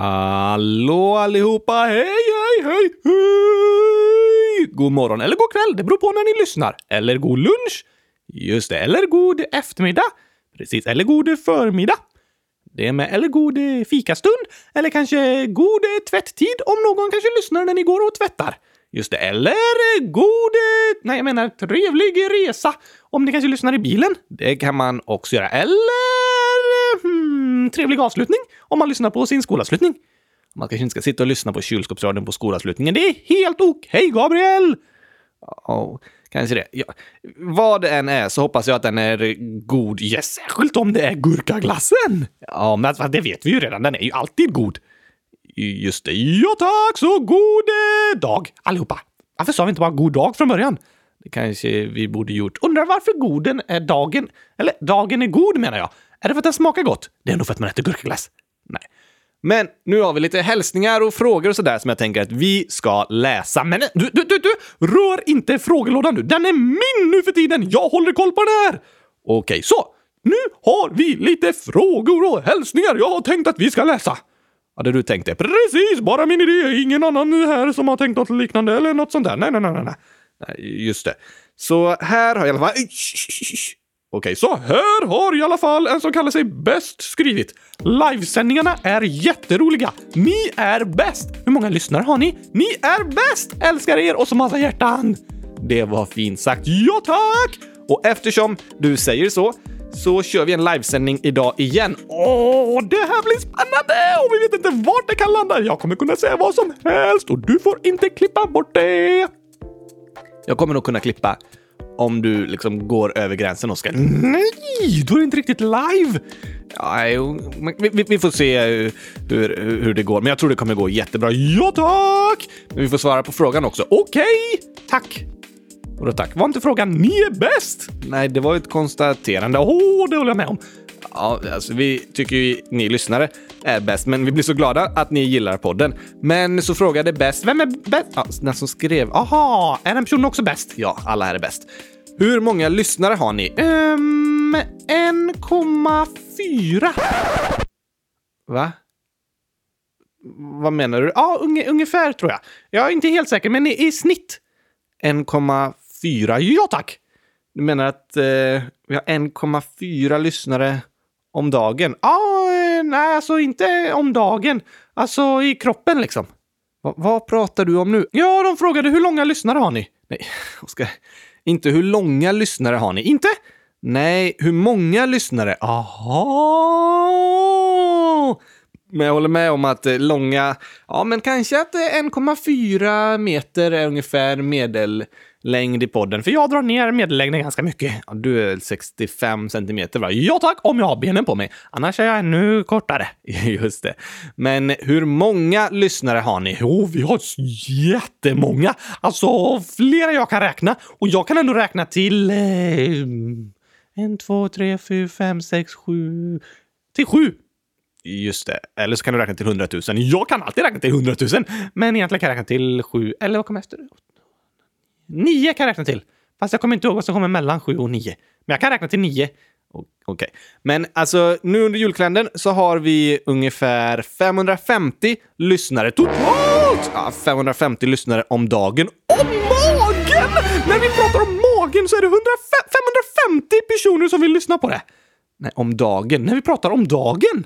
Hallå allihopa! Hej, hej, hej, hej! God morgon eller god kväll, det beror på när ni lyssnar. Eller god lunch. Just det, eller god eftermiddag. Precis, eller god förmiddag. Det är med eller god fikastund. Eller kanske god tvätttid om någon kanske lyssnar när ni går och tvättar. Just det, eller god... Nej, jag menar trevlig resa om ni kanske lyssnar i bilen. Det kan man också göra. Eller... Trevlig avslutning om man lyssnar på sin skolavslutning. Man kanske inte ska sitta och lyssna på kylskåpsradion på skolavslutningen. Det är helt okej, okay, Gabriel! Ja, kanske det. Ja. Vad det än är så hoppas jag att den är god. Yes, särskilt om det är gurkaglassen! Ja, men alltså, det vet vi ju redan. Den är ju alltid god. Just det. Ja tack, så god eh, dag allihopa! Varför sa vi inte bara god dag från början? Det kanske vi borde gjort. Undrar varför goden är dagen? Eller dagen är god menar jag. Är det för att den smakar gott? Det är nog för att man äter gurkaglass. Nej. Men nu har vi lite hälsningar och frågor och sådär som jag tänker att vi ska läsa. Men du, du, du, du! Rör inte frågelådan nu! Den är min nu för tiden! Jag håller koll på den här! Okej, så! Nu har vi lite frågor och hälsningar jag har tänkt att vi ska läsa. Hade du tänkt det? Precis, bara min idé. Ingen annan här som har tänkt något liknande eller något sånt där. Nej, nej, nej, nej. nej just det. Så här har jag i alla fall... Okej, så här har i alla fall en som kallar sig Bäst skrivit. Livesändningarna är jätteroliga. Ni är bäst! Hur många lyssnare har ni? Ni är bäst! Älskar er och så massa hjärtan! Det var fint sagt. Ja, tack! Och eftersom du säger så så kör vi en livesändning idag igen. Åh, det här blir spännande och vi vet inte vart det kan landa. Jag kommer kunna säga vad som helst och du får inte klippa bort det. Jag kommer nog kunna klippa om du liksom går över gränsen, Oskar. Nej, då är det inte riktigt live. Ja, vi, vi, får se hur, hur det går, men jag tror det kommer gå jättebra. Ja, tack! Men vi får svara på frågan också. Okej, okay. tack. Och då tack. Var inte frågan ni är bäst? Nej, det var ett konstaterande. Åh, oh, det håller jag med om. Ja, alltså vi tycker ju ni lyssnare är bäst, men vi blir så glada att ni gillar podden. Men så frågade bäst, vem är bäst? Ja, den som skrev. Aha, är den personen också bäst? Ja, alla här är bäst. Hur många lyssnare har ni? Um, 1,4. Va? Vad menar du? Ja, unge, ungefär tror jag. Jag är inte helt säker, men i, i snitt 1,4 Ja tack! Du menar att eh, vi har 1,4 lyssnare om dagen? Ja, eh, nej, alltså inte om dagen. Alltså i kroppen liksom. Va, vad pratar du om nu? Ja, de frågade hur långa lyssnare har ni? Nej, Oskar. Inte hur långa lyssnare har ni? Inte? Nej, hur många lyssnare? Aha! Men jag håller med om att eh, långa, ja men kanske att eh, 1,4 meter är ungefär medel längd i podden, för jag drar ner medellängden ganska mycket. Du är 65 centimeter va? Ja tack, om jag har benen på mig. Annars är jag ännu kortare. Just det. Men hur många lyssnare har ni? Jo, vi har jättemånga. Alltså, flera jag kan räkna. Och jag kan ändå räkna till... Eh, en, två, tre, fyra, fem, sex, sju... Till sju. Just det. Eller så kan du räkna till hundratusen. Jag kan alltid räkna till hundratusen, men egentligen kan jag räkna till sju. Eller vad kommer efter? Nio kan jag räkna till. Fast jag kommer inte ihåg vad som kommer mellan sju och nio. Men jag kan räkna till nio. Okej. Okay. Men alltså, nu under julkalendern så har vi ungefär 550 lyssnare totalt! Ja, 550 lyssnare om dagen. Om magen! När vi pratar om magen så är det 550 personer som vill lyssna på det. Nej, om dagen. När vi pratar om dagen.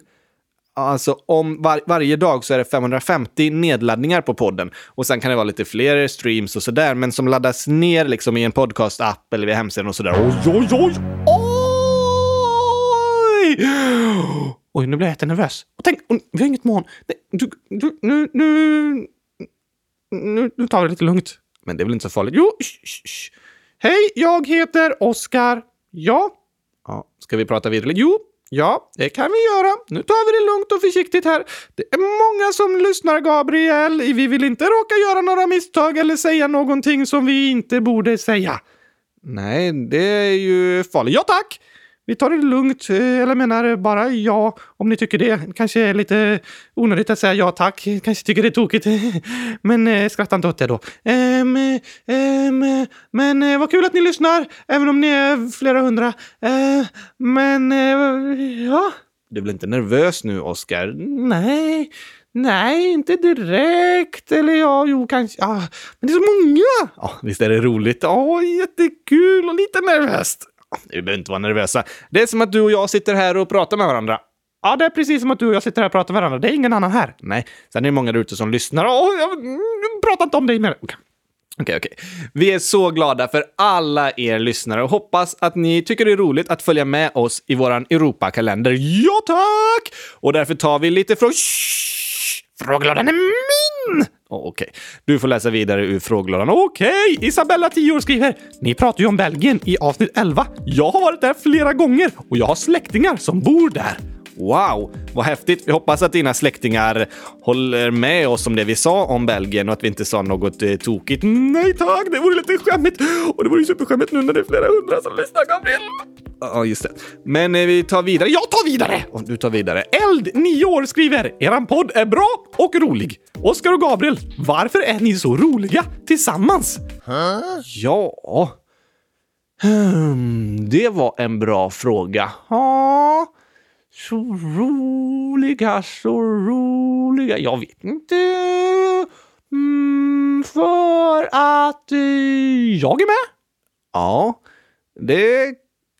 Alltså om var, varje dag så är det 550 nedladdningar på podden. Och sen kan det vara lite fler streams och sådär. Men som laddas ner liksom i en podcast-app eller vid hemsidan och sådär. Oj, oj, oj! Oj! Oj, nu blir jag jättenervös. Och tänk, vi har inget moln. Du, du, nu, nu, nu, nu tar vi det lite lugnt. Men det är väl inte så farligt? Jo, sh, sh, sh. Hej, jag heter Oskar. Ja? Ja, ska vi prata vidare? Jo, Ja, det kan vi göra. Nu tar vi det lugnt och försiktigt här. Det är många som lyssnar, Gabriel. Vi vill inte råka göra några misstag eller säga någonting som vi inte borde säga. Nej, det är ju farligt. Ja, tack! Vi tar det lugnt, eh, eller menar bara ja, om ni tycker det. Kanske är lite onödigt att säga ja tack. Kanske tycker det är tokigt. Men eh, skratta inte åt det då. Um, um, men eh, vad kul att ni lyssnar, även om ni är flera hundra. Uh, men ja. Du blir inte nervös nu, Oskar? Nej, Nej, inte direkt. Eller ja, jo, kanske. Ja, men det är så många! Ja, visst är det roligt? Ja, jättekul och lite nervöst. Vi behöver inte vara nervösa. Det är som att du och jag sitter här och pratar med varandra. Ja, det är precis som att du och jag sitter här och pratar med varandra. Det är ingen annan här. Nej, sen är det många där ute som lyssnar. Åh, jag mm, pratar inte om dig mer. Okej. Okej, okej. Vi är så glada för alla er lyssnare och hoppas att ni tycker det är roligt att följa med oss i våran Europakalender. Ja, tack! Och därför tar vi lite från... Frågelådan är min! Oh, Okej, okay. du får läsa vidare ur frågelådan. Okej, okay. Isabella, 10 år, skriver. Ni pratar ju om Belgien i avsnitt 11. Jag har varit där flera gånger och jag har släktingar som bor där. Wow, vad häftigt. Vi hoppas att dina släktingar håller med oss om det vi sa om Belgien och att vi inte sa något eh, tokigt. Nej tack, det vore lite skämmigt. Och det vore ju superskämmigt nu när det är flera hundra som lyssnar, Gabriel. Ja, just det. Men eh, vi tar vidare. Jag tar vidare! Och du tar vidare. Eld, 9 år, skriver. Eran podd är bra och rolig. Oskar och Gabriel, varför är ni så roliga tillsammans? Huh? Ja... Hmm, det var en bra fråga. Ja... Så roliga, så roliga. Jag vet inte. Mm, för att eh, jag är med. Ja, det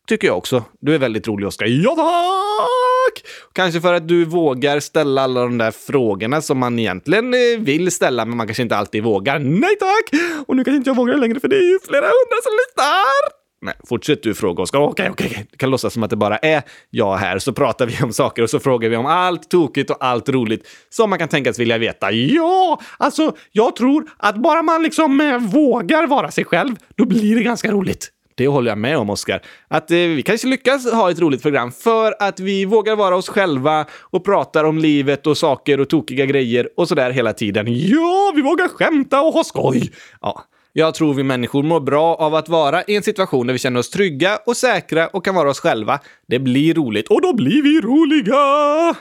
tycker jag också. Du är väldigt rolig, Oskar. Ja, tack! Kanske för att du vågar ställa alla de där frågorna som man egentligen eh, vill ställa, men man kanske inte alltid vågar. Nej tack! Och nu kanske inte jag vågar längre, för det är ju flera hundra som lyssnar. Nej, fortsätt du fråga Oskar. Okej, okej, okej. Du kan låtsas som att det bara är jag här, så pratar vi om saker och så frågar vi om allt tokigt och allt roligt som man kan tänkas vilja veta. Ja, alltså, jag tror att bara man liksom eh, vågar vara sig själv, då blir det ganska roligt. Det håller jag med om, Oskar. Att eh, vi kanske lyckas ha ett roligt program för att vi vågar vara oss själva och pratar om livet och saker och tokiga grejer och sådär hela tiden. Ja, vi vågar skämta och ha skoj! Ja, jag tror vi människor mår bra av att vara i en situation där vi känner oss trygga och säkra och kan vara oss själva. Det blir roligt och då blir vi roliga!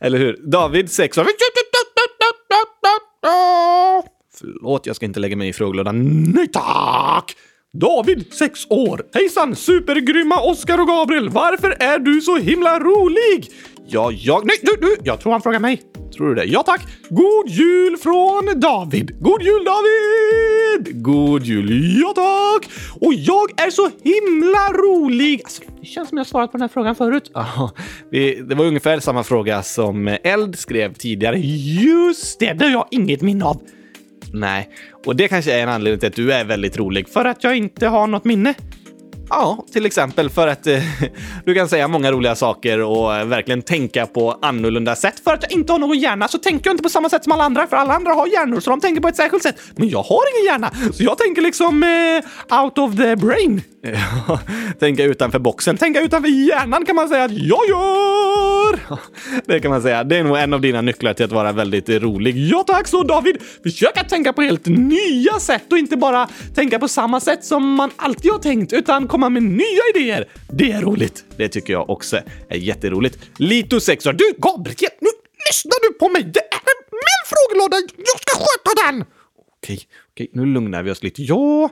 Eller hur? David, 6. Förlåt, jag ska inte lägga mig i frågelådan. Nej tack! David, 6 år. Hejsan, supergrymma Oskar och Gabriel. Varför är du så himla rolig? Ja, jag... Nej, du, du! Jag tror han frågar mig. Tror du det? Ja, tack! God jul från David! God jul, David! God jul, ja tack! Och jag är så himla rolig! Alltså, det känns som jag svarat på den här frågan förut. Ja, det var ungefär samma fråga som Eld skrev tidigare. Just det, det har jag inget minne av. Nej, och det kanske är en anledning till att du är väldigt rolig. För att jag inte har något minne. Ja, till exempel för att eh, du kan säga många roliga saker och eh, verkligen tänka på annorlunda sätt. För att jag inte har någon hjärna så tänker jag inte på samma sätt som alla andra, för alla andra har hjärnor så de tänker på ett särskilt sätt. Men jag har ingen hjärna, så jag tänker liksom eh, out of the brain. tänka utanför boxen, tänka utanför hjärnan kan man säga att jag gör! Det kan man säga. Det är nog en av dina nycklar till att vara väldigt rolig. Ja tack så David! Försök att tänka på helt nya sätt och inte bara tänka på samma sätt som man alltid har tänkt, utan komma med nya idéer. Det är roligt. Det tycker jag också är jätteroligt. Lito sexor. Du Gabriel, nu lyssnar du på mig! Det är min frågelåda! Jag ska sköta den! Okej, okej, nu lugnar vi oss lite. Ja,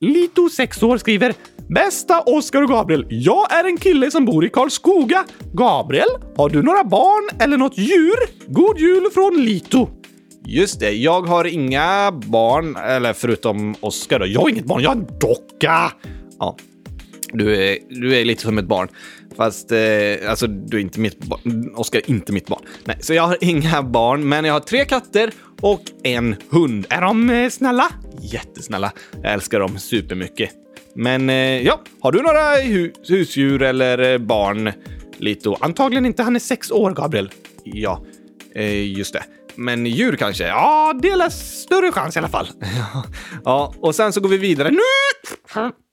Lito, 6 år, skriver “Bästa Oskar och Gabriel, jag är en kille som bor i Karlskoga. Gabriel, har du några barn eller något djur? God jul från Lito!” Just det, jag har inga barn, eller förutom Oskar då. Jag har inget barn, jag har en docka! Ja, du är, du är lite som ett barn. Fast, eh, alltså du är inte mitt barn. Oskar är inte mitt barn. Nej, så jag har inga barn, men jag har tre katter och en hund. Är de eh, snälla? Jättesnälla. Jag älskar dem supermycket. Men eh, ja, har du några hu husdjur eller eh, barn? Lito? Antagligen inte. Han är sex år, Gabriel. Ja, eh, just det. Men djur kanske? Ja, det är större chans i alla fall. ja, och sen så går vi vidare. Nu!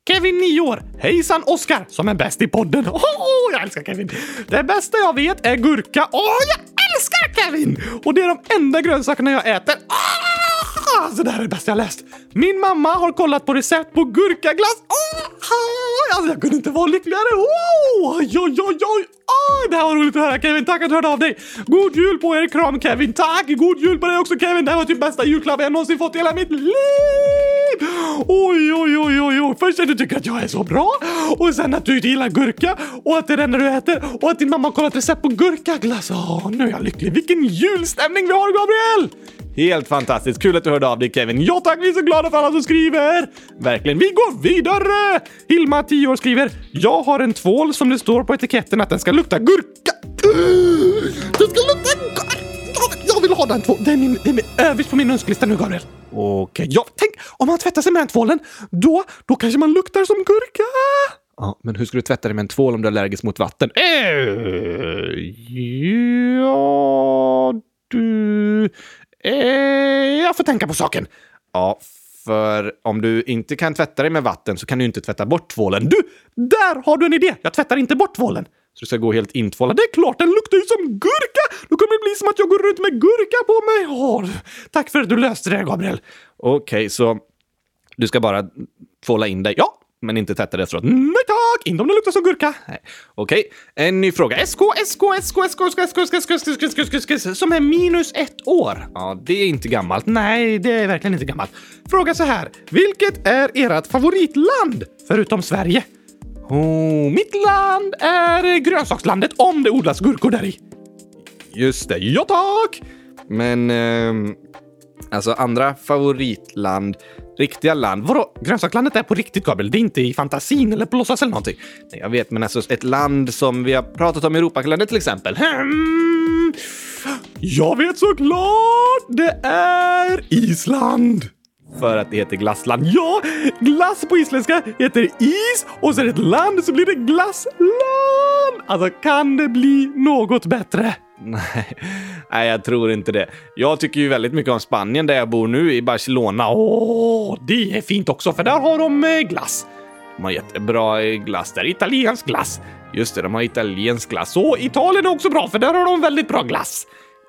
Kevin, 9 år. Hejsan Oskar, som är bäst i podden. Oh, jag älskar Kevin. Det bästa jag vet är gurka. Åh, oh, jag älskar Kevin! Och det är de enda grönsakerna jag äter. Oh, Ah, alltså, det här är det bästa jag läst. Min mamma har kollat på recept på gurkaglass. Oh, alltså, jag kunde inte vara lyckligare. Oh, oj, oj, oj, oj. Oh, det här var roligt att höra Kevin. Tack att du hörde av dig. God jul på er. Kram Kevin. Tack. God jul på dig också Kevin. Det här var typ bästa julklapp jag någonsin fått i hela mitt liv. Oj, oj, oj, oj, oj. Först att du tycker att jag är så bra och sen att du inte gillar gurka och att det är det enda du äter och att din mamma har kollat recept på gurkaglass. Åh, nu är jag lycklig. Vilken julstämning vi har, Gabriel! Helt fantastiskt. Kul att du hörde av dig Kevin. Ja tack, vi är så glada för alla som skriver. Verkligen. Vi går vidare! Hilma, 10 år, skriver. Jag har en tvål som det står på etiketten att den ska lukta gurka. Den ska lukta gurka! Jag vill ha den tvålen. Den är, den är överst på min önskelista nu, Gabriel. Okej, ja, tänk om man tvättar sig med den tvålen. Då, då kanske man luktar som gurka. Ja, men hur ska du tvätta dig med en tvål om du är allergisk mot vatten? Eh, ja, du... Eh, jag får tänka på saken. Ja, för om du inte kan tvätta dig med vatten så kan du inte tvätta bort tvålen. Du, där har du en idé! Jag tvättar inte bort tvålen. Så du ska gå helt intvålad. Det är klart, den luktar ju som gurka! Då kommer det bli som att jag går runt med gurka på mig. Oh, tack för att du löste det, Gabriel. Okej, okay, så du ska bara tvåla in dig. Ja, men inte tätare efteråt. Nej tack! Inte om det luktar som gurka. Okej, en ny fråga. SK, SK, SK, SK, SK, SK, SK, SK, SK, SK, SK, SK, som är minus ett år. Ja, det är inte gammalt. Nej, det är verkligen inte gammalt. Fråga så här. Vilket är ert favoritland? Förutom Sverige. Oh, mitt land är grönsakslandet om det odlas gurkor där i. Just det, ja tack! Men, alltså andra favoritland Riktiga land? Vadå? Grönsakslandet är på riktigt, Gabriel. Det är inte i fantasin eller på låtsas eller någonting. Nej, jag vet, men alltså ett land som vi har pratat om i Europakalendern till exempel. Hmm. Jag vet såklart! Det är Island! För att det heter glassland. Ja, glass på isländska heter is och så är det ett land så blir det glassland! Alltså, kan det bli något bättre? Nej, nej, jag tror inte det. Jag tycker ju väldigt mycket om Spanien där jag bor nu i Barcelona. Åh, det är fint också för där har de eh, glass. De har jättebra eh, glass där. Italiensk glass. Just det, de har italiensk glass. Och Italien är också bra för där har de väldigt bra glass.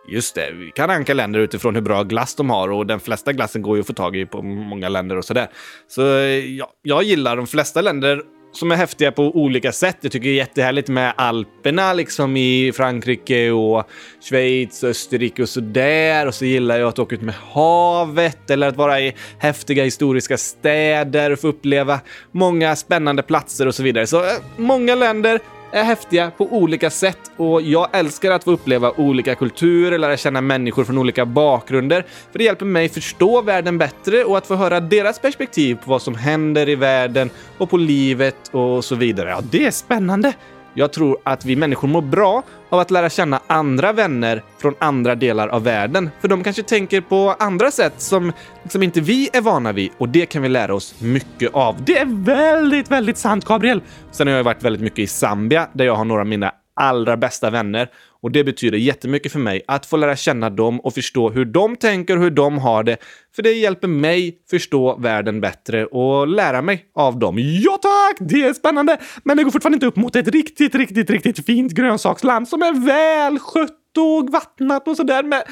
Just det, vi kan ranka länder utifrån hur bra glass de har och den flesta glassen går ju att få tag i på många länder och sådär. Så eh, ja, jag gillar de flesta länder som är häftiga på olika sätt. Jag tycker det är jättehärligt med Alperna liksom i Frankrike och Schweiz och Österrike och sådär. Och så gillar jag att åka ut med havet eller att vara i häftiga historiska städer och få uppleva många spännande platser och så vidare. Så eh, många länder, är häftiga på olika sätt och jag älskar att få uppleva olika kulturer, lära känna människor från olika bakgrunder, för det hjälper mig förstå världen bättre och att få höra deras perspektiv på vad som händer i världen och på livet och så vidare. Ja, det är spännande! Jag tror att vi människor mår bra av att lära känna andra vänner från andra delar av världen. För de kanske tänker på andra sätt som liksom inte vi är vana vid och det kan vi lära oss mycket av. Det är väldigt, väldigt sant, Gabriel! Sen har jag varit väldigt mycket i Zambia där jag har några av mina allra bästa vänner och det betyder jättemycket för mig att få lära känna dem och förstå hur de tänker och hur de har det. För det hjälper mig förstå världen bättre och lära mig av dem. Ja tack! Det är spännande! Men det går fortfarande inte upp mot ett riktigt, riktigt, riktigt fint grönsaksland som är väl skött och vattnat och sådär med,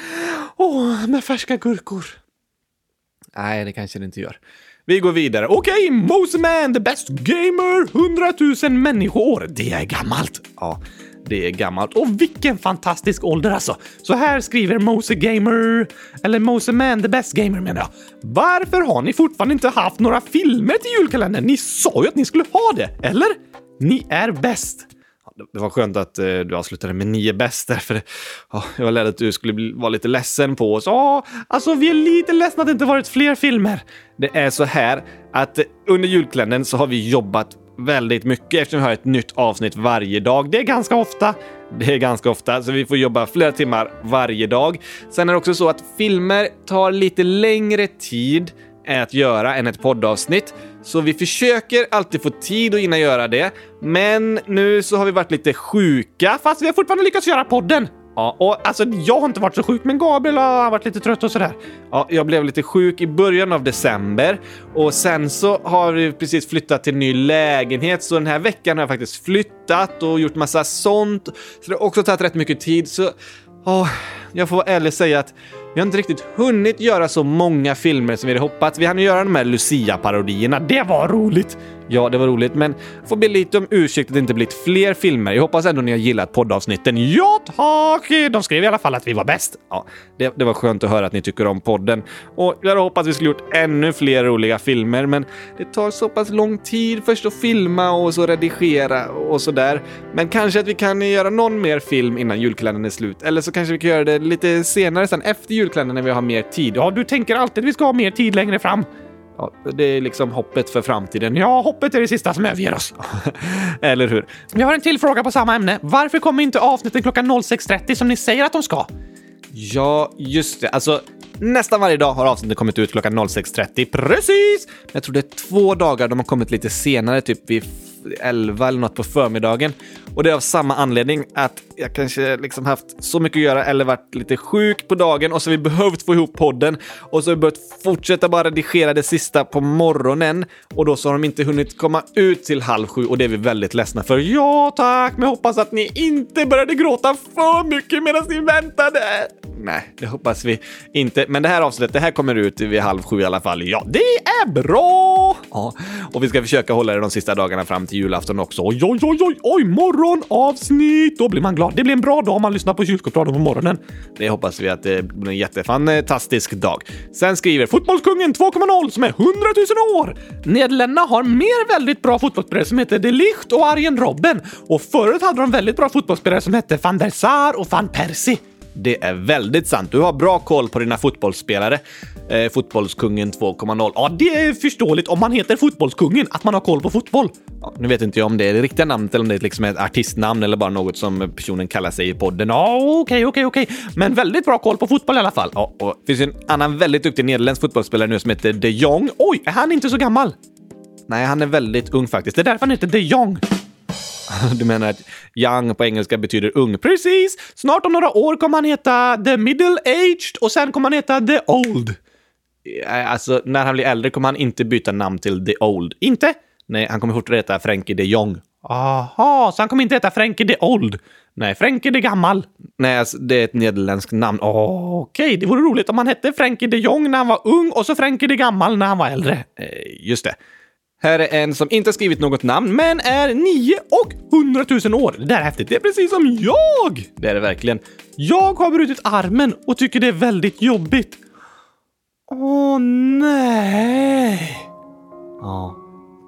oh, med färska gurkor. Nej, det kanske det inte gör. Vi går vidare. Okej, okay, Moseman, the best gamer, 100 000 människoår. Det är gammalt. Ja, det är gammalt. Och vilken fantastisk ålder alltså! Så här skriver Mose Gamer, eller Mose Man, the best gamer menar jag. Varför har ni fortfarande inte haft några filmer till julkalendern? Ni sa ju att ni skulle ha det, eller? Ni är bäst. Det var skönt att eh, du avslutade med nio bäst där, för oh, jag var rädd att du skulle bli, vara lite ledsen på oss. Oh, alltså, vi är lite ledsna att det inte varit fler filmer. Det är så här att eh, under julkalendern så har vi jobbat väldigt mycket eftersom vi har ett nytt avsnitt varje dag. Det är ganska ofta. Det är ganska ofta, så vi får jobba flera timmar varje dag. Sen är det också så att filmer tar lite längre tid att göra än ett poddavsnitt. Så vi försöker alltid få tid att hinna göra det. Men nu så har vi varit lite sjuka, fast vi har fortfarande lyckats göra podden. Ja, och alltså jag har inte varit så sjuk, men Gabriel har varit lite trött och sådär. Ja, jag blev lite sjuk i början av december och sen så har vi precis flyttat till en ny lägenhet, så den här veckan har jag faktiskt flyttat och gjort massa sånt. Så det har också tagit rätt mycket tid, så oh, jag får vara ärlig och säga att Vi har inte riktigt hunnit göra så många filmer som vi hade hoppats. Vi hann göra de här Lucia-parodierna. Det var roligt! Ja, det var roligt, men får be lite om ursäkt att det inte blivit fler filmer. Jag hoppas ändå ni har gillat poddavsnitten. Ja, tack! De skrev i alla fall att vi var bäst. Ja, det, det var skönt att höra att ni tycker om podden. Och jag hade hoppats att vi skulle gjort ännu fler roliga filmer, men det tar så pass lång tid först att filma och så redigera och så där. Men kanske att vi kan göra någon mer film innan julkalendern är slut. Eller så kanske vi kan göra det lite senare sen, efter julkalendern när vi har mer tid. Ja, du tänker alltid att vi ska ha mer tid längre fram. Ja, det är liksom hoppet för framtiden. Ja, hoppet är det sista som överger oss. Eller hur? Jag har en till fråga på samma ämne. Varför kommer inte avsnitten klockan 06.30 som ni säger att de ska? Ja, just det. Alltså, nästan varje dag har avsnittet kommit ut klockan 06.30. Precis! Men jag tror det är två dagar de har kommit lite senare, typ vid 11 eller något på förmiddagen. Och det är av samma anledning att jag kanske liksom haft så mycket att göra eller varit lite sjuk på dagen och så har vi behövt få ihop podden och så har vi behövt fortsätta bara redigera det sista på morgonen och då så har de inte hunnit komma ut till halv sju och det är vi väldigt ledsna för. Ja tack, men jag hoppas att ni inte började gråta för mycket medan ni väntade. Nej, det hoppas vi inte. Men det här avsnittet, det här kommer ut vid halv sju i alla fall. Ja, det är bra! Ja, och vi ska försöka hålla det de sista dagarna fram till julafton också. Oj, oj, oj, oj, oj, morgonavsnitt! Då blir man glad. Det blir en bra dag om man lyssnar på kylskåpsradion på morgonen. Det hoppas vi att det blir en jättefantastisk dag. Sen skriver Fotbollskungen 2.0 som är 100 000 år. Nederländerna har mer väldigt bra fotbollsspelare som heter De Ligt och Arjen Robben och förut hade de väldigt bra fotbollsspelare som hette van der Sar och van Persie. Det är väldigt sant. Du har bra koll på dina fotbollsspelare. Eh, fotbollskungen 2.0. Ja, det är förståeligt om man heter Fotbollskungen, att man har koll på fotboll. Ja, nu vet inte jag om det är det riktiga namnet eller om det liksom är ett artistnamn eller bara något som personen kallar sig i podden. Ja, okej, okej, okej. Men väldigt bra koll på fotboll i alla fall. Ja, och det finns en annan väldigt duktig nederländsk fotbollsspelare nu som heter de Jong. Oj, är han inte så gammal? Nej, han är väldigt ung faktiskt. Det är därför han heter de Jong. Du menar att young på engelska betyder ung? Precis! Snart om några år kommer han heta the middle aged och sen kommer han heta the old. Eh, alltså, när han blir äldre kommer han inte byta namn till the old. Inte? Nej, han kommer fortfarande heta Frankie de Jong. Aha, så han kommer inte heta Frankie de Old? Nej, Frankie de Gammal. Nej, alltså, det är ett nederländskt namn. Oh, Okej, okay. det vore roligt om han hette Frankie de Jong när han var ung och så Frankie de Gammal när han var äldre. Eh, just det. Här är en som inte har skrivit något namn, men är 9 och 100 000 år. Det där är häftigt. Det är precis som jag! Det är det verkligen. Jag har brutit armen och tycker det är väldigt jobbigt. Åh nej! Ja,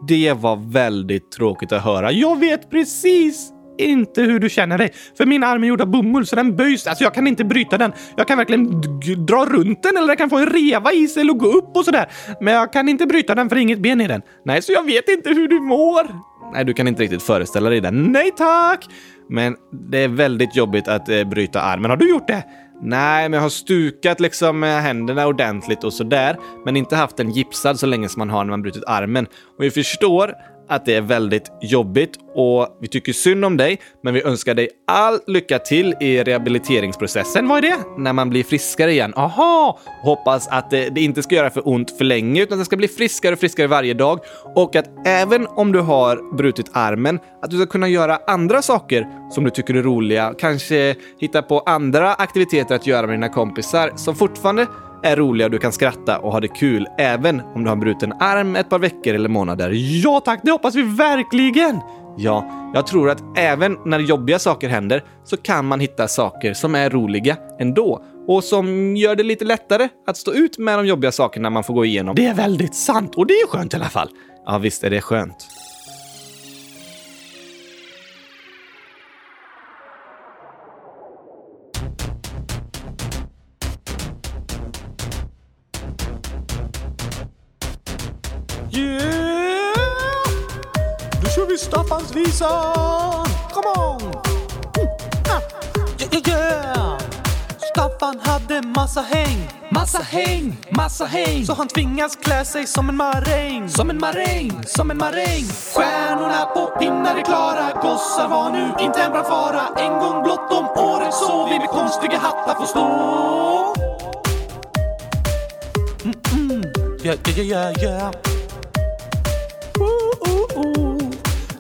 det var väldigt tråkigt att höra. Jag vet precis inte hur du känner dig. För min arm är gjord av bomull så den böjs. Alltså jag kan inte bryta den. Jag kan verkligen dra runt den eller den kan få en reva i sig eller gå upp och sådär. Men jag kan inte bryta den för inget ben i den. Nej, så jag vet inte hur du mår. Nej, du kan inte riktigt föreställa dig den. Nej tack! Men det är väldigt jobbigt att eh, bryta armen. Har du gjort det? Nej, men jag har stukat liksom med händerna ordentligt och sådär, men inte haft den gipsad så länge som man har när man brutit armen. Och vi förstår att det är väldigt jobbigt och vi tycker synd om dig, men vi önskar dig all lycka till i rehabiliteringsprocessen. Vad är det? När man blir friskare igen. Aha! Hoppas att det, det inte ska göra för ont för länge, utan att det ska bli friskare och friskare varje dag och att även om du har brutit armen, att du ska kunna göra andra saker som du tycker är roliga. Kanske hitta på andra aktiviteter att göra med dina kompisar som fortfarande är roliga och du kan skratta och ha det kul även om du har en bruten arm ett par veckor eller månader. Ja tack, det hoppas vi verkligen! Ja, jag tror att även när jobbiga saker händer så kan man hitta saker som är roliga ändå och som gör det lite lättare att stå ut med de jobbiga sakerna man får gå igenom. Det är väldigt sant och det är skönt i alla fall. Ja, visst är det skönt. Visa! Come on! Mm. Ah. Yeah, yeah, Staffan hade massa häng, massa häng, massa häng. Så han tvingas klä sig som en maräng, som en maräng, som en maräng. Stjärnorna på pinnar är klara, gossar var nu inte en bra fara. En gång blott om året så vi med konstiga hattar får stå. Mm -mm. Yeah, yeah, yeah, yeah.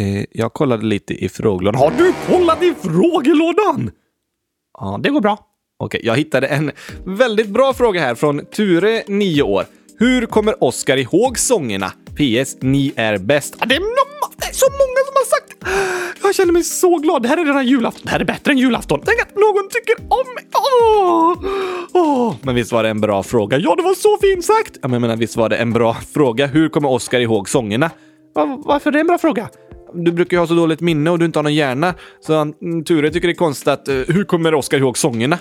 eh, jag kollade lite i frågelådan. Har du kollat i frågelådan? Ja, det går bra. Okej, jag hittade en väldigt bra fråga här från Ture, 9 år. Hur kommer Oskar ihåg sångerna? PS, ni är bäst. Det, är, det är så många som har sagt Jag känner mig så glad. Det här är redan julafton. Det här är bättre än julafton. Tänk att någon tycker om mig. Åh! Åh! Men visst var det en bra fråga? Ja, det var så fint sagt! Ja, men jag menar, visst var det en bra fråga? Hur kommer Oskar ihåg sångerna? Va- varför är det en bra fråga? Du brukar ju ha så dåligt minne och du inte har någon hjärna. Så mm, Ture tycker det är konstigt att... eh, hur kommer Oskar ihåg sångerna?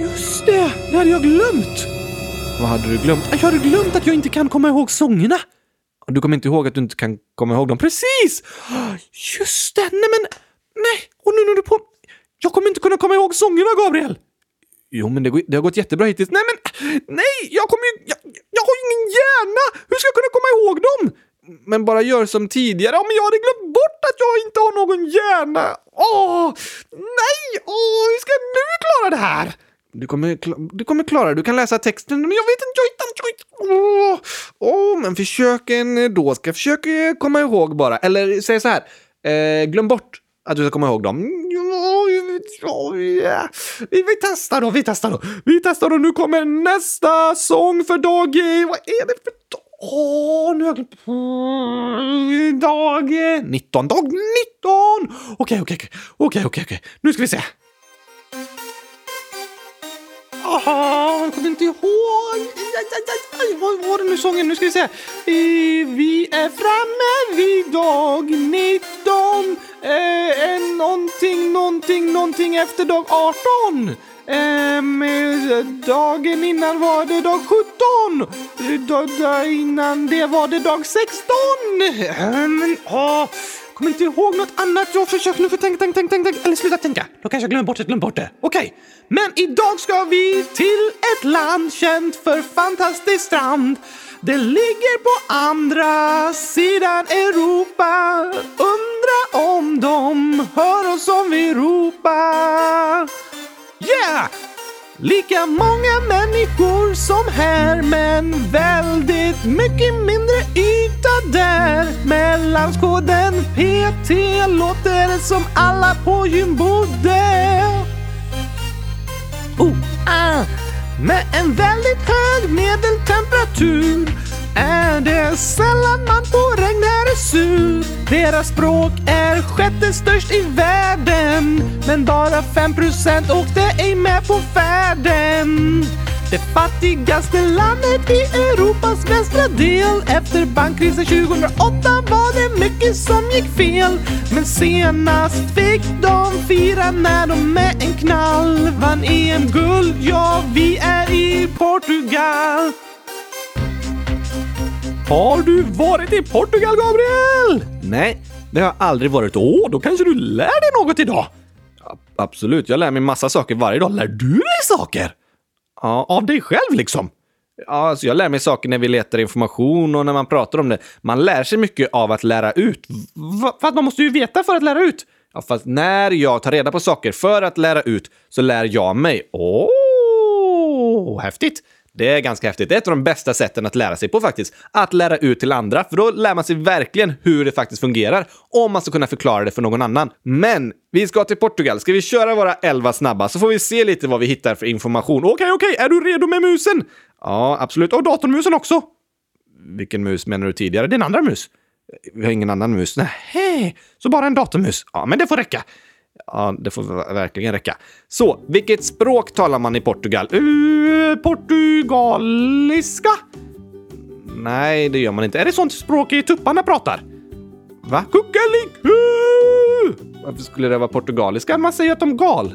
Just det! Det hade jag glömt! Vad hade du glömt? Jag hade glömt att jag inte kan komma ihåg sångerna. Du kommer inte ihåg att du inte kan komma ihåg dem? Precis! Just det! Nej men... Nej! Och nu när du på... Jag kommer inte kunna komma ihåg sångerna, Gabriel! Jo, men det, går- det har gått jättebra hittills. Nej, men nej! Jag kommer ju... Jag, jag har ju ingen hjärna! Hur ska jag kunna komma ihåg dem? Men bara gör som tidigare. Om jag hade glömt bort att jag inte har någon hjärna. Åh! Nej! Åh, hur ska jag nu klara det här? Du kommer, du kommer klara det. Du kan läsa texten, men jag vet inte. Jag hittar inte. Åh, åh, men försök ändå. Eh, då. Ska jag försöka eh, komma ihåg bara. Eller säg så här. Eh, glöm bort att du ska komma ihåg dem. Vi, eh, vi testar då, vi testar då. Vi testar då. Nu kommer nästa sång för dag... Vad är det för dag? Åh, nu har jag glömt. Mm, dag 19. Dag 19! Okej, okej, okej. Okej, okej, okej. Nu ska vi se. Aha, jag kommer inte ihåg. Aj, aj, aj, aj. Vad var det nu sången? Nu ska vi se. Vi är framme vid dag 19. Eh, eh, någonting, någonting, någonting efter dag 18. Ehm, dagen innan var det dag 17. Dag, dag innan det var det dag 16. Ehm, åh, kommer inte ihåg något annat. Jag försöker nu för tänk, tänk, tänk, tänk, tänk. Eller sluta tänka. Då kanske jag glömmer bort det, glömmer bort det. Okej. Men idag ska vi till ett land känt för fantastisk strand. Det ligger på andra sidan Europa. Undra om de hör oss om vi ropar. Yeah! Lika många människor som här men väldigt mycket mindre yta där. Mellanskoden PT låter det som alla på gym bodde. Oh, ah. Med en väldigt hög medeltemperatur är det sällan man får regn där är sur. Deras språk är sjätte störst i världen men bara 5% åkte ej med på färden. Det fattigaste landet i Europas västra del. Efter bankkrisen 2008 var det mycket som gick fel. Men senast fick de fira när de med en knall vann EM-guld. Ja, vi är i Portugal. Har du varit i Portugal, Gabriel? Nej, det har jag aldrig varit. Åh, då kanske du lär dig något idag? Ja, absolut, jag lär mig massa saker varje dag. Lär du dig saker? Ja, av dig själv liksom? Ja, alltså jag lär mig saker när vi letar information och när man pratar om det. Man lär sig mycket av att lära ut. Va? För att man måste ju veta för att lära ut. Ja, fast när jag tar reda på saker för att lära ut så lär jag mig. Åh, häftigt! Det är ganska häftigt. Det är ett av de bästa sätten att lära sig på faktiskt. Att lära ut till andra, för då lär man sig verkligen hur det faktiskt fungerar. Om man ska kunna förklara det för någon annan. Men vi ska till Portugal. Ska vi köra våra 11 snabba så får vi se lite vad vi hittar för information. Okej, okej, är du redo med musen? Ja, absolut. Och datormusen också. Vilken mus menar du tidigare? Din andra mus? Vi har ingen annan mus. Nej, så bara en datormus. Ja, men det får räcka. Ja, det får verkligen räcka. Så, vilket språk talar man i Portugal? Uh, portugaliska? Nej, det gör man inte. Är det sånt språk i tupparna pratar? Va? Kuckeliku! Eh! Varför skulle det vara portugaliska? Man säger att de gal.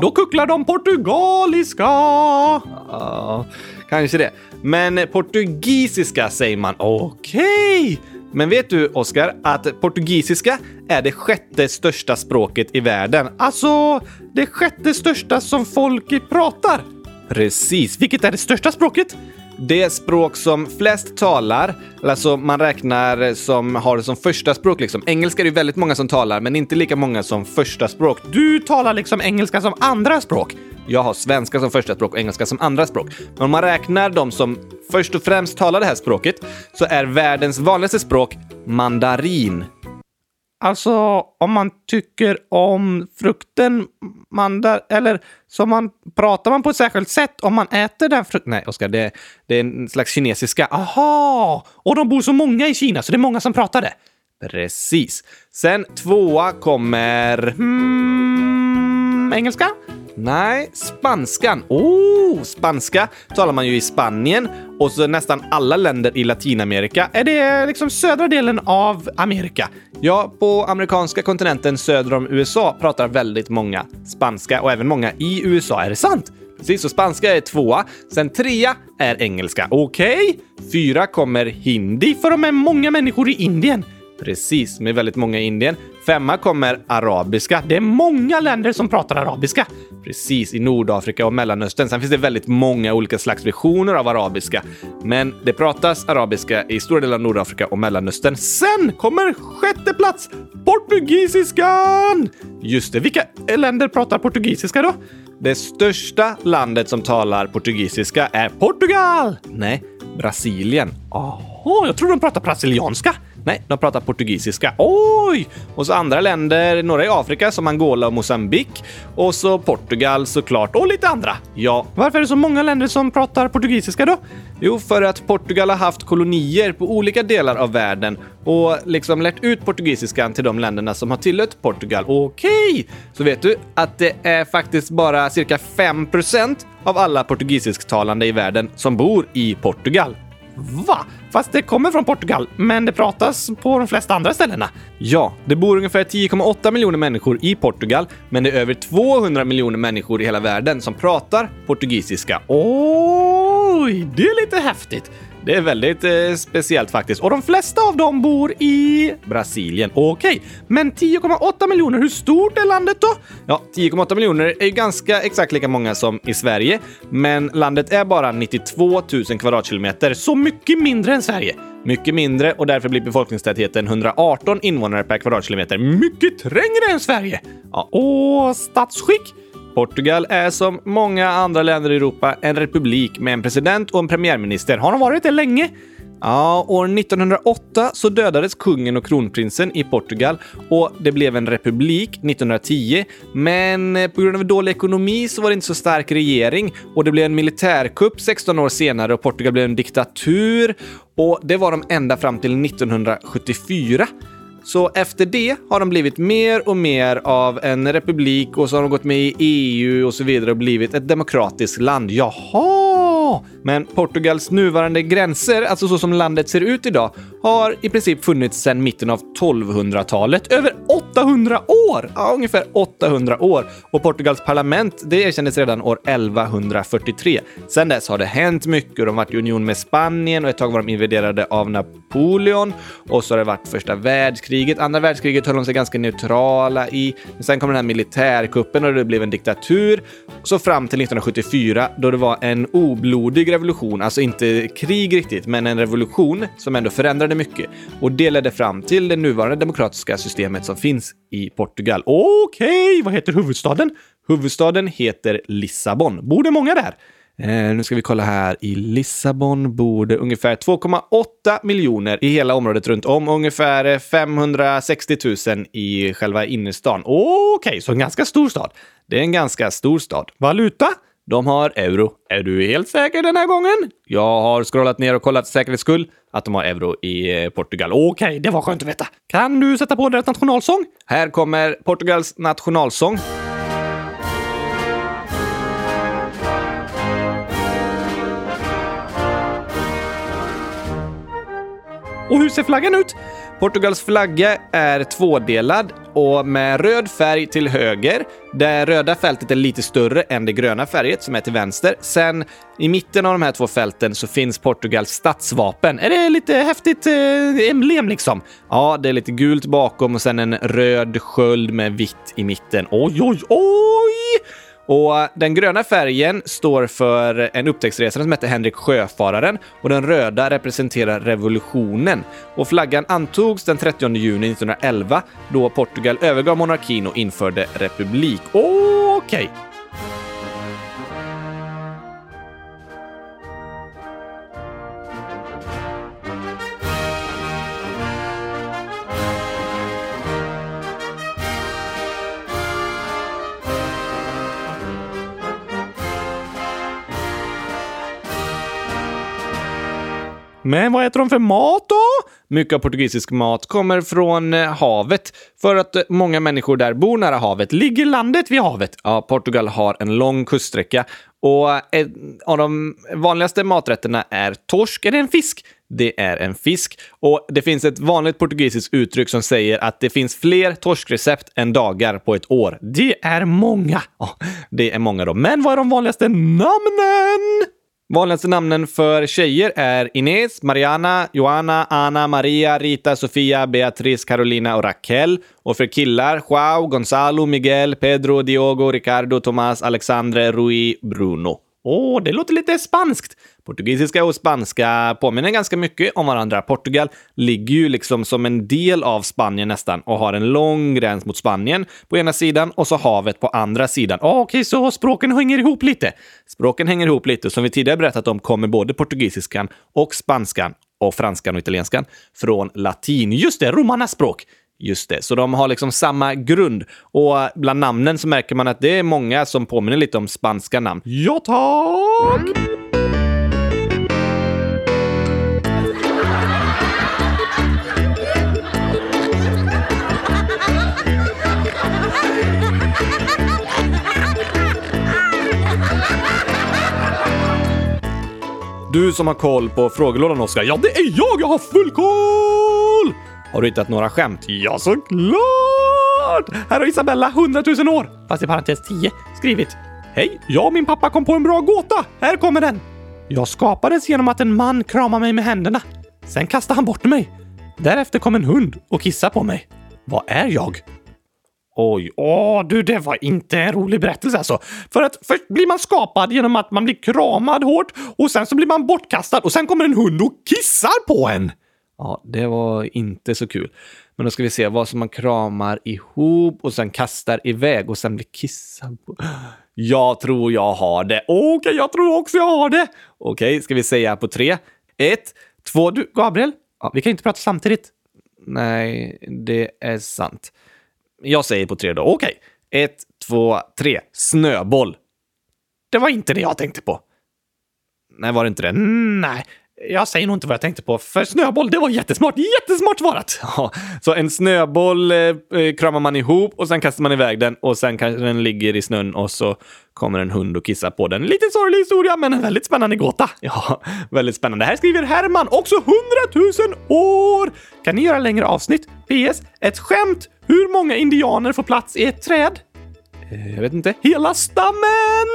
Då kucklar de portugaliska! Ja, kanske det. Men portugisiska säger man. Okej! Men vet du, Oskar, att portugisiska är det sjätte största språket i världen? Alltså, det sjätte största som folk pratar? Precis. Vilket är det största språket? Det språk som flest talar, alltså man räknar som har det som första språk liksom. Engelska är det väldigt många som talar, men inte lika många som första språk. Du talar liksom engelska som andra språk. Jag har svenska som första språk och engelska som andra språk. Men om man räknar de som först och främst talar det här språket så är världens vanligaste språk mandarin. Alltså, om man tycker om frukten mandar... Eller så man, pratar man på ett särskilt sätt om man äter den frukten? Nej, Oskar, det, det är en slags kinesiska. Aha! Och de bor så många i Kina, så det är många som pratar det. Precis. Sen tvåa kommer... Hmm, engelska? Nej, spanskan. Oh, spanska talar man ju i Spanien och så nästan alla länder i Latinamerika. Är det liksom södra delen av Amerika? Ja, på amerikanska kontinenten söder om USA pratar väldigt många spanska och även många i USA. Är det sant? Precis, så spanska är tvåa. Sen trea är engelska. Okej. Okay. Fyra kommer hindi, för de är många människor i Indien. Precis, med väldigt många i Indien. Femma kommer arabiska. Det är många länder som pratar arabiska. Precis, i Nordafrika och Mellanöstern. Sen finns det väldigt många olika slags versioner av arabiska. Men det pratas arabiska i stora delar av Nordafrika och Mellanöstern. Sen kommer sjätte plats! Portugisiskan! Just det, vilka länder pratar portugisiska då? Det största landet som talar portugisiska är Portugal! Nej, Brasilien. Jaha, jag tror de pratar brasilianska. Nej, de pratar portugisiska. Oj! Och så andra länder, några i Afrika som Angola och Mosambik. Och så Portugal såklart, och lite andra. Ja, varför är det så många länder som pratar portugisiska då? Jo, för att Portugal har haft kolonier på olika delar av världen och liksom lärt ut portugisiskan till de länderna som har tillhört Portugal. Okej! Så vet du att det är faktiskt bara cirka 5% av alla portugisisktalande i världen som bor i Portugal. Va? Fast det kommer från Portugal, men det pratas på de flesta andra ställena. Ja, det bor ungefär 10,8 miljoner människor i Portugal, men det är över 200 miljoner människor i hela världen som pratar portugisiska. Oj, det är lite häftigt. Det är väldigt eh, speciellt faktiskt. Och de flesta av dem bor i Brasilien. Okej, okay. men 10,8 miljoner, hur stort är landet då? Ja, 10,8 miljoner är ju ganska exakt lika många som i Sverige, men landet är bara 92 000 kvadratkilometer, så mycket mindre än Sverige. Mycket mindre och därför blir befolkningstätheten 118 invånare per kvadratkilometer. Mycket trängre än Sverige! Ja, och statsskick? Portugal är som många andra länder i Europa en republik med en president och en premiärminister. Har de varit det länge? Ja, år 1908 så dödades kungen och kronprinsen i Portugal och det blev en republik 1910. Men eh, på grund av dålig ekonomi så var det inte så stark regering och det blev en militärkupp 16 år senare och Portugal blev en diktatur. Och det var de ända fram till 1974. Så efter det har de blivit mer och mer av en republik och så har de gått med i EU och så vidare och blivit ett demokratiskt land. Jaha! Men Portugals nuvarande gränser, alltså så som landet ser ut idag, har i princip funnits sedan mitten av 1200-talet. Över 800 år! Ja, ungefär 800 år. Och Portugals parlament, det erkändes redan år 1143. Sedan dess har det hänt mycket. De har varit i union med Spanien och ett tag var de invaderade av Napoleon. Och så har det varit första världskriget. Andra världskriget höll de sig ganska neutrala i. Men sen kom den här militärkuppen och det blev en diktatur. Så fram till 1974 då det var en oblodig revolution, alltså inte krig riktigt, men en revolution som ändå förändrade mycket. Och det ledde fram till det nuvarande demokratiska systemet som finns i Portugal. Okej, okay, vad heter huvudstaden? Huvudstaden heter Lissabon. Bor det många där? Eh, nu ska vi kolla här. I Lissabon bor det ungefär 2,8 miljoner i hela området runt om. Ungefär eh, 560 000 i själva innerstan. Okej, okay, så en ganska stor stad. Det är en ganska stor stad. Valuta? De har euro. Är du helt säker den här gången? Jag har scrollat ner och kollat för säkerhets skull att de har euro i eh, Portugal. Okej, okay, det var skönt att veta. Kan du sätta på deras nationalsång? Här kommer Portugals nationalsång. Och hur ser flaggan ut? Portugals flagga är tvådelad och med röd färg till höger. Det röda fältet är lite större än det gröna färget som är till vänster. Sen i mitten av de här två fälten så finns Portugals stadsvapen. Är det lite häftigt eh, emblem liksom? Ja, det är lite gult bakom och sen en röd sköld med vitt i mitten. Oj, oj, oj! Och den gröna färgen står för en upptäcktsresande som heter Henrik Sjöfararen och den röda representerar revolutionen. Och flaggan antogs den 30 juni 1911 då Portugal övergav monarkin och införde republik. Okej! Okay. Men vad äter de för mat då? Mycket av portugisisk mat kommer från eh, havet. För att eh, många människor där bor nära havet. Ligger landet vid havet? Ja, Portugal har en lång kuststräcka. Och eh, en av de vanligaste maträtterna är torsk. Är det en fisk? Det är en fisk. Och det finns ett vanligt portugisiskt uttryck som säger att det finns fler torskrecept än dagar på ett år. Det är många! Ja, det är många då. Men vad är de vanligaste namnen? Vanligaste namnen för tjejer är Ines, Mariana, Joana, Ana, Maria, Rita, Sofia, Beatrice, Carolina och Raquel. Och för killar Joao, Gonzalo, Miguel, Pedro, Diogo, Ricardo, Tomás, Alexandre, Rui, Bruno. Åh, oh, det låter lite spanskt. Portugisiska och spanska påminner ganska mycket om varandra. Portugal ligger ju liksom som en del av Spanien nästan och har en lång gräns mot Spanien på ena sidan och så havet på andra sidan. Oh, Okej, okay, så språken hänger ihop lite. Språken hänger ihop lite. Som vi tidigare berättat om kommer både portugisiskan och spanskan och franskan och italienskan från latin. Just det, romarnas språk. Just det, så de har liksom samma grund. Och bland namnen så märker man att det är många som påminner lite om spanska namn. Ja, tack! Du som har koll på frågelådan, Oskar. Ja, det är jag! Jag har full koll! Har du hittat några skämt? Ja, såklart! Här har Isabella, 100 000 år, fast i parentes 10, skrivit. Hej! Jag och min pappa kom på en bra gåta. Här kommer den. Jag skapades genom att en man kramade mig med händerna. Sen kastade han bort mig. Därefter kom en hund och kissade på mig. Vad är jag? Oj, åh du, det var inte en rolig berättelse alltså. För att först blir man skapad genom att man blir kramad hårt och sen så blir man bortkastad och sen kommer en hund och kissar på en. Ja, det var inte så kul. Men då ska vi se vad som man kramar ihop och sen kastar iväg och sen blir kissad på. Jag tror jag har det. Okej, okay, jag tror också jag har det. Okej, okay, ska vi säga på tre? Ett, två, du, Gabriel. Ja, vi kan inte prata samtidigt. Nej, det är sant. Jag säger på tre då. Okej. Okay. Ett, två, tre. Snöboll. Det var inte det jag tänkte på. Nej, var det inte det? Nej, jag säger nog inte vad jag tänkte på, för snöboll, det var jättesmart. Jättesmart svarat! Ja, så en snöboll eh, eh, kramar man ihop och sen kastar man iväg den och sen kanske den ligger i snön och så kommer en hund och kissar på den. Lite sorglig historia, men en väldigt spännande gåta. Ja, väldigt spännande. Här skriver Herman, också 100 000 år! Kan ni göra längre avsnitt? PS. Ett skämt. Hur många indianer får plats i ett träd? Eh, jag vet inte, hela stammen!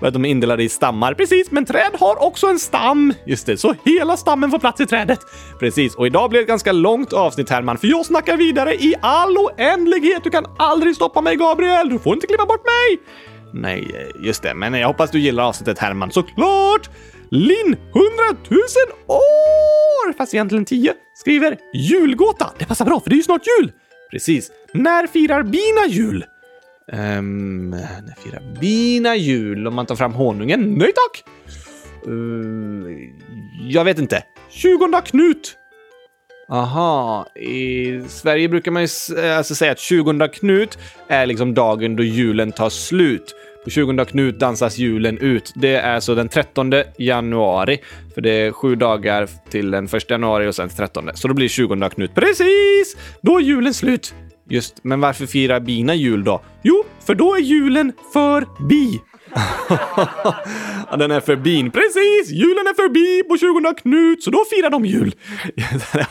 Att de är indelade i stammar, precis, men träd har också en stam. Just det, så hela stammen får plats i trädet. Precis, och idag blir det ett ganska långt avsnitt Herman, för jag snackar vidare i all oändlighet. Du kan aldrig stoppa mig, Gabriel! Du får inte klippa bort mig! Nej, eh, just det, men jag hoppas du gillar avsnittet Herman, såklart! Linn, 100 000 år! Fast egentligen 10, skriver julgåta. Det passar bra, för det är ju snart jul! Precis. När firar bina jul? Um, när firar bina jul? Om man tar fram honungen? Nej tack! Uh, jag vet inte. 20 Knut! Aha, i Sverige brukar man ju eh, alltså säga att 20 Knut är liksom dagen då julen tar slut. På 20 Knut dansas julen ut. Det är alltså den 13 januari, för det är sju dagar till den 1 januari och sen 13. Så då blir 20 Knut. Precis! Då är julen slut. Just, men varför firar bina jul då? Jo, för då är julen för bi. den är förbi. Precis! Julen är förbi på 20 Knut, så då firar de jul. det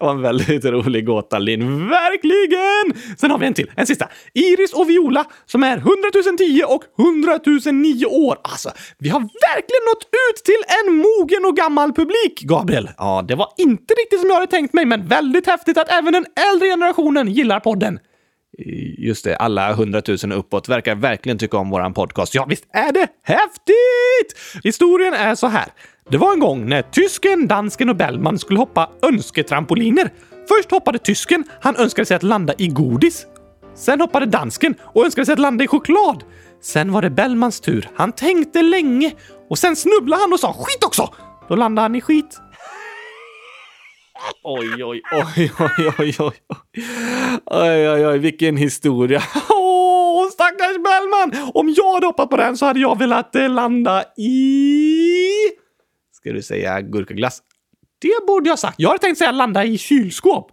var en väldigt rolig gåta, Linn. Verkligen! Sen har vi en till, en sista. Iris och Viola som är 100 010 och 100 009 år. Alltså, vi har verkligen nått ut till en mogen och gammal publik, Gabriel. Ja, det var inte riktigt som jag hade tänkt mig, men väldigt häftigt att även den äldre generationen gillar podden. Just det, alla hundratusen uppåt verkar verkligen tycka om våran podcast. Ja, visst är det häftigt! Historien är så här. Det var en gång när tysken, dansken och Bellman skulle hoppa önsketrampoliner. Först hoppade tysken. Han önskade sig att landa i godis. Sen hoppade dansken och önskade sig att landa i choklad. Sen var det Bellmans tur. Han tänkte länge och sen snubblade han och sa skit också. Då landade han i skit. Oj, oj, oj, oj, oj, oj. Oj, oj, oj, vilken historia. Åh, oh, stackars Bellman! Om jag hade hoppat på den så hade jag velat eh, landa i... Ska du säga gurkaglass? Det borde jag sagt. Jag hade tänkt säga landa i kylskåp.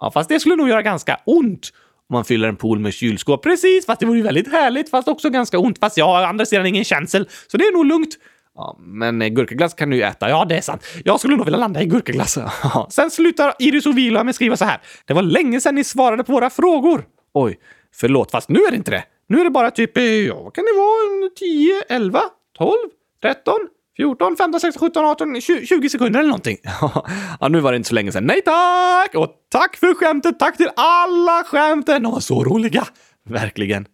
Ja, fast det skulle nog göra ganska ont om man fyller en pool med kylskåp. Precis, fast det vore ju väldigt härligt, fast också ganska ont. Fast jag har andra sidan ingen känsel, så det är nog lugnt. Ja, men eh, gurkaglass kan du ju äta. Ja, det är sant. Jag skulle nog vilja landa i gurkaglass. Sen slutar Iris och Vila med att skriva så här. Det var länge sedan ni svarade på våra frågor. Oj, förlåt, fast nu är det inte det. Nu är det bara typ, eh, ja, vad kan det vara? 10, 11, 12, 13, 14, 15, 16, 17, 18, 20, 20 sekunder eller någonting. ja, nu var det inte så länge sedan. Nej tack! Och tack för skämtet! Tack till alla skämten! De var så roliga. Verkligen.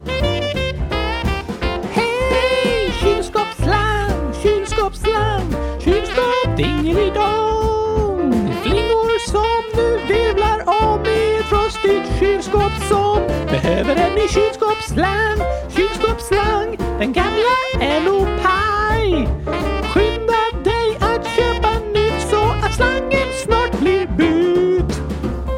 Behöver en ny kylskåpsslang. Kylskåpsslang, den gamla är nog paj. Skynda dig att köpa nytt så att slangen snart blir bytt.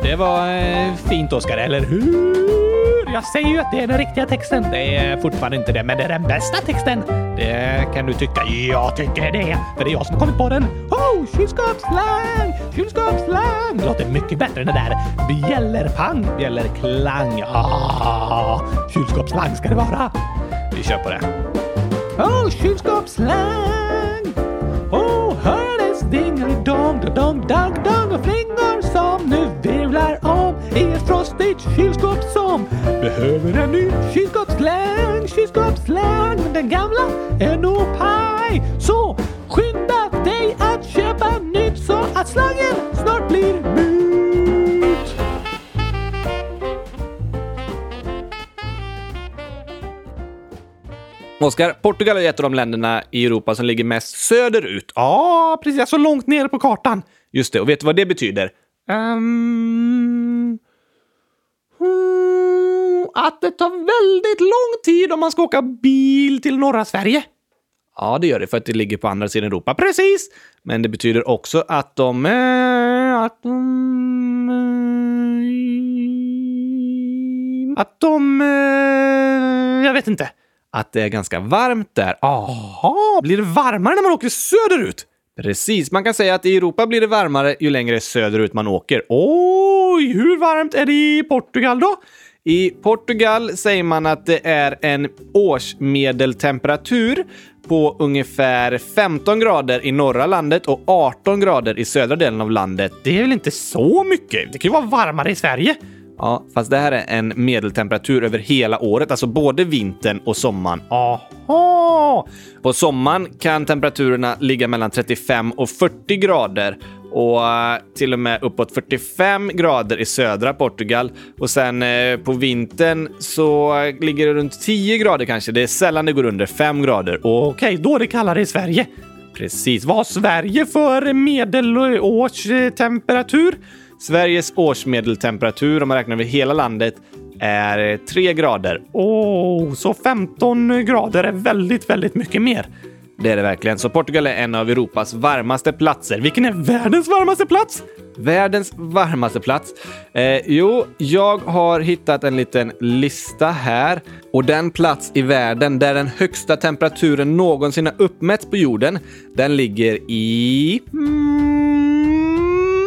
Det var eh, fint, Oskar, eller hur? Jag säger ju att det är den riktiga texten. Det är fortfarande inte det, men det är den bästa texten. Det kan du tycka. Jag tycker det, för det är jag som har kommit på den. Oh, kylskåpsslang! Kylskåpsslang! Det låter mycket bättre än det där bjällerpang, bjällerklang. Ah, kylskåpsslang ska det vara. Vi kör på det. Oh, kylskåpsslang! Oh, hördes dingelidong, dong, dong, dong och flingor som nu virvlar om i ett frostigt kylskåp som behöver en ny kylskåpsslang, kylskåpsslang. Men den gamla är nog paj. Så skynda dig att köpa nytt så att slangen snart blir mur. Oskar, Portugal är ett av de länderna i Europa som ligger mest söderut. Ja, precis. Så långt ner på kartan. Just det, och vet du vad det betyder? Um... Att det tar väldigt lång tid om man ska åka bil till norra Sverige. Ja, det gör det för att det ligger på andra sidan Europa. Precis! Men det betyder också att de... Äh, att de... Äh, att de... Äh, jag vet inte. Att det är ganska varmt där. Aha! Blir det varmare när man åker söderut? Precis, man kan säga att i Europa blir det varmare ju längre söderut man åker. Oj, hur varmt är det i Portugal då? I Portugal säger man att det är en årsmedeltemperatur på ungefär 15 grader i norra landet och 18 grader i södra delen av landet. Det är väl inte så mycket? Det kan ju vara varmare i Sverige. Ja, fast det här är en medeltemperatur över hela året, alltså både vintern och sommaren. Aha! På sommaren kan temperaturerna ligga mellan 35 och 40 grader och uh, till och med uppåt 45 grader i södra Portugal. Och sen uh, på vintern så uh, ligger det runt 10 grader kanske. Det är sällan det går under 5 grader. Okej, okay, då är det kallare i Sverige. Precis. Vad har Sverige för medelårstemperatur? Sveriges årsmedeltemperatur, om man räknar över hela landet, är 3 grader. Åh, oh, så 15 grader är väldigt, väldigt mycket mer. Det är det verkligen. Så Portugal är en av Europas varmaste platser. Vilken är världens varmaste plats? Världens varmaste plats? Eh, jo, jag har hittat en liten lista här. Och den plats i världen där den högsta temperaturen någonsin har uppmätts på jorden, den ligger i... Mm,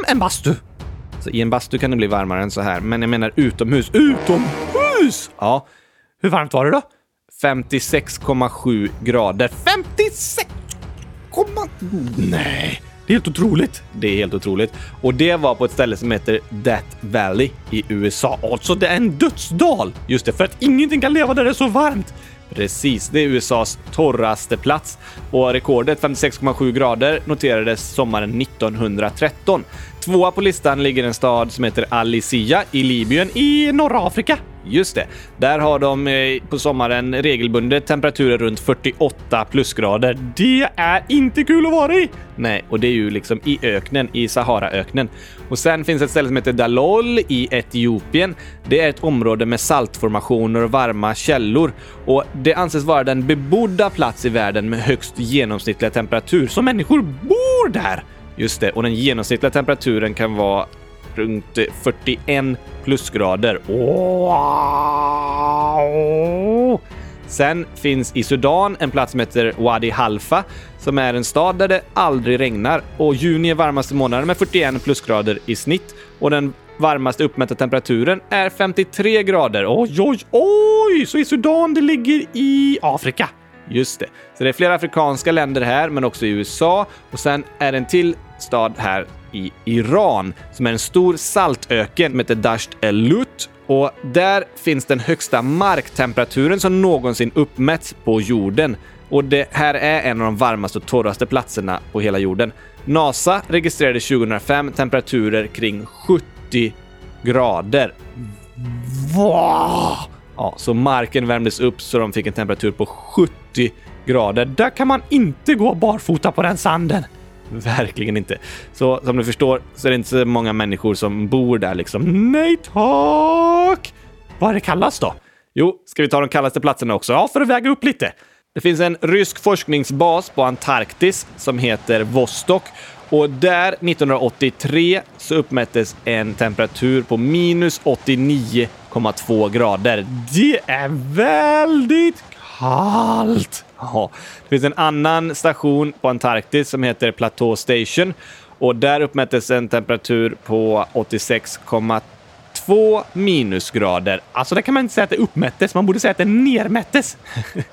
en bastu. Så I en bastu kan det bli varmare än så här, men jag menar utomhus. Utomhus! Ja. Hur varmt var det då? 56,7 grader. 56, Nej, det är helt otroligt. Det är helt otroligt. Och det var på ett ställe som heter Death Valley i USA. Alltså, det är en dödsdal! Just det, för att ingenting kan leva där det är så varmt. Precis, det är USAs torraste plats och rekordet 56,7 grader noterades sommaren 1913. Tvåa på listan ligger en stad som heter Alicia i Libyen i norra Afrika. Just det. Där har de eh, på sommaren regelbundet temperaturer runt 48 plusgrader. Det är inte kul att vara i! Nej, och det är ju liksom i öknen, i Saharaöknen. Och sen finns ett ställe som heter Dalol i Etiopien. Det är ett område med saltformationer och varma källor och det anses vara den bebodda plats i världen med högst genomsnittliga temperatur, så människor bor där! Just det, och den genomsnittliga temperaturen kan vara runt eh, 41 plusgrader. Wow! Sen finns i Sudan en plats som heter Wadi Halfa som är en stad där det aldrig regnar och juni är varmaste månaden med 41 plusgrader i snitt och den varmaste uppmätta temperaturen är 53 grader. Oj, oj, oj! Så i Sudan det ligger i Afrika. Just det. Så det är flera afrikanska länder här, men också i USA. Och sen är det en till stad här i Iran som är en stor saltöken som heter Dasht el-Lut. Och där finns den högsta marktemperaturen som någonsin uppmätts på jorden. Och det här är en av de varmaste och torraste platserna på hela jorden. NASA registrerade 2005 temperaturer kring 70 grader. Va? Ja, så marken värmdes upp så de fick en temperatur på 70 grader. Där kan man inte gå barfota på den sanden. Verkligen inte. Så som du förstår så är det inte så många människor som bor där liksom. Nej tack! Vad är det kallast då? Jo, ska vi ta de kallaste platserna också? Ja, för att väga upp lite. Det finns en rysk forskningsbas på Antarktis som heter Vostok och där 1983 så uppmättes en temperatur på minus 89,2 grader. Det är väldigt kallt! Ja. Det finns en annan station på Antarktis som heter Plateau Station och där uppmättes en temperatur på 86,2 minusgrader. Alltså, där kan man inte säga att det uppmättes, man borde säga att det nermättes.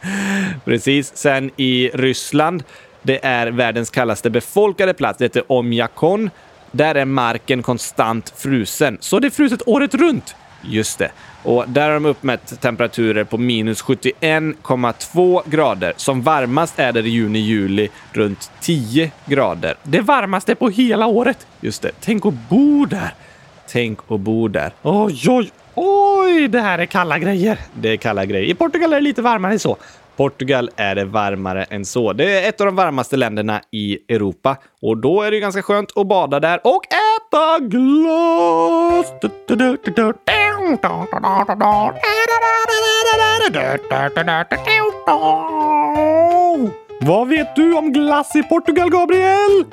Precis. Sen i Ryssland, det är världens kallaste befolkade plats. Det heter Omjakon. Där är marken konstant frusen, så det är fruset året runt. Just det. Och där har de uppmätt temperaturer på minus 71,2 grader. Som varmast är det i juni-juli runt 10 grader. Det varmaste på hela året. Just det. Tänk att bo där. Tänk att bo där. Oj, oj, oj! Det här är kalla grejer. Det är kalla grejer. I Portugal är det lite varmare än så. Portugal är det varmare än så. Det är ett av de varmaste länderna i Europa och då är det ganska skönt att bada där och äta. Vad vet du om glass i Portugal, Gabriel?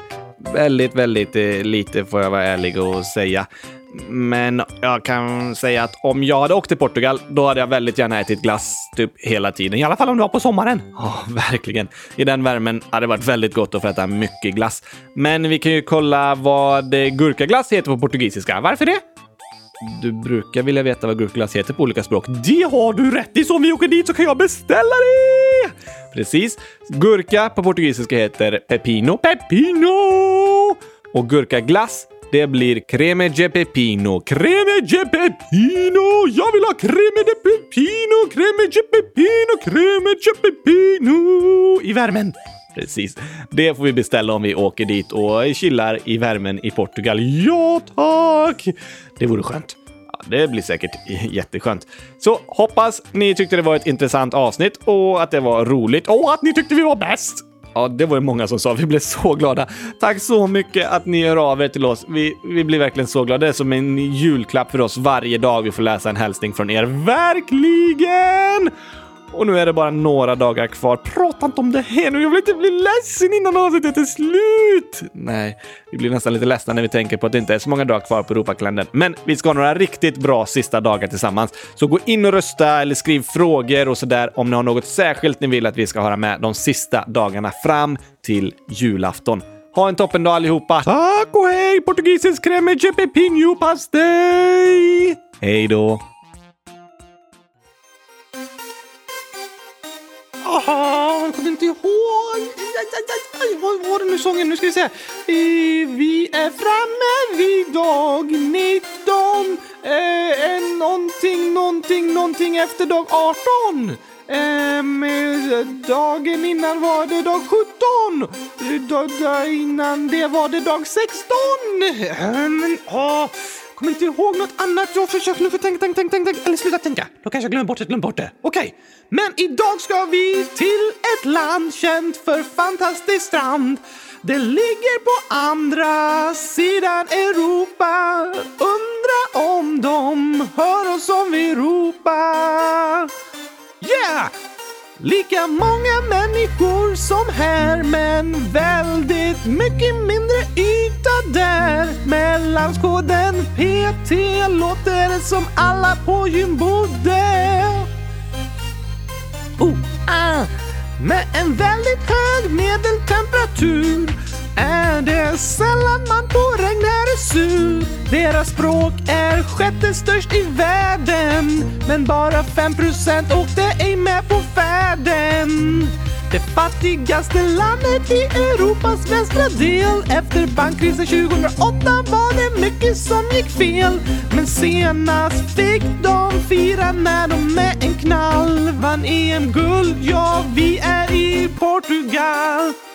Väldigt, väldigt eh, lite får jag vara ärlig och säga. Men jag kan säga att om jag hade åkt till Portugal, då hade jag väldigt gärna ätit glass typ hela tiden. I alla fall om det var på sommaren. Oh, verkligen. I den värmen hade det varit väldigt gott att få äta mycket glass. Men vi kan ju kolla vad gurkaglass heter på portugisiska. Varför det? Du brukar vilja veta vad gurkaglass heter på olika språk. Det har du rätt i! Så om vi åker dit så kan jag beställa det! Precis. Gurka på portugisiska heter pepino. Pepino! Och gurkaglass det blir creme de pepino. Creme de pepino! Jag vill ha creme de pepino! Creme de pepino! Creme de pepino! I värmen. Precis. Det får vi beställa om vi åker dit och chillar i värmen i Portugal. Ja, tack! Det vore skönt. Ja, det blir säkert jätteskönt. Så hoppas ni tyckte det var ett intressant avsnitt och att det var roligt och att ni tyckte vi var bäst. Ja, det var det många som sa. Vi blev så glada. Tack så mycket att ni hör av er till oss. Vi, vi blir verkligen så glada. Det är som en julklapp för oss varje dag vi får läsa en hälsning från er. Verkligen! Och nu är det bara några dagar kvar. Prata inte om det här nu. Jag vill inte bli ledsen innan avsnittet är slut. Nej, vi blir nästan lite ledsna när vi tänker på att det inte är så många dagar kvar på Europakalendern. Men vi ska ha några riktigt bra sista dagar tillsammans. Så gå in och rösta eller skriv frågor och sådär om ni har något särskilt ni vill att vi ska höra med de sista dagarna fram till julafton. Ha en toppendag allihopa! Tack och hej! Portugisisk creme de pepino pastej! Hej då! Jag kommer inte ihåg. Aj, aj, aj, aj. Vad var det nu sången? Nu ska vi se. Eh, vi är framme vid dag 19. Eh, eh, någonting, någonting, någonting efter dag 18. Ehm, eh, dagen innan var det dag 17. Dag, innan det var det dag 16. Ehm, åh kommer inte ihåg något annat. Jag försöker nu för tänka, tänka, tänka, tänk. Eller sluta tänka. Då kanske jag glömmer bort det, glömmer bort det. Okej. Men idag ska vi till ett land känt för fantastisk strand. Det ligger på andra sidan Europa. Undra om de hör oss om vi ropar. Yeah! Lika många människor som här men väldigt mycket mindre yta där. Med landskoden PT låter det som alla på gym bodde. Oh, ah. Med en väldigt hög medeltemperatur är det sällan man på regn är sur. Deras språk är sjätte störst i världen men bara 5% åkte ej med på färden. Det fattigaste landet i Europas västra del. Efter bankkrisen 2008 var det mycket som gick fel. Men senast fick de fira när de med en knall vann EM-guld. Ja, vi är i Portugal.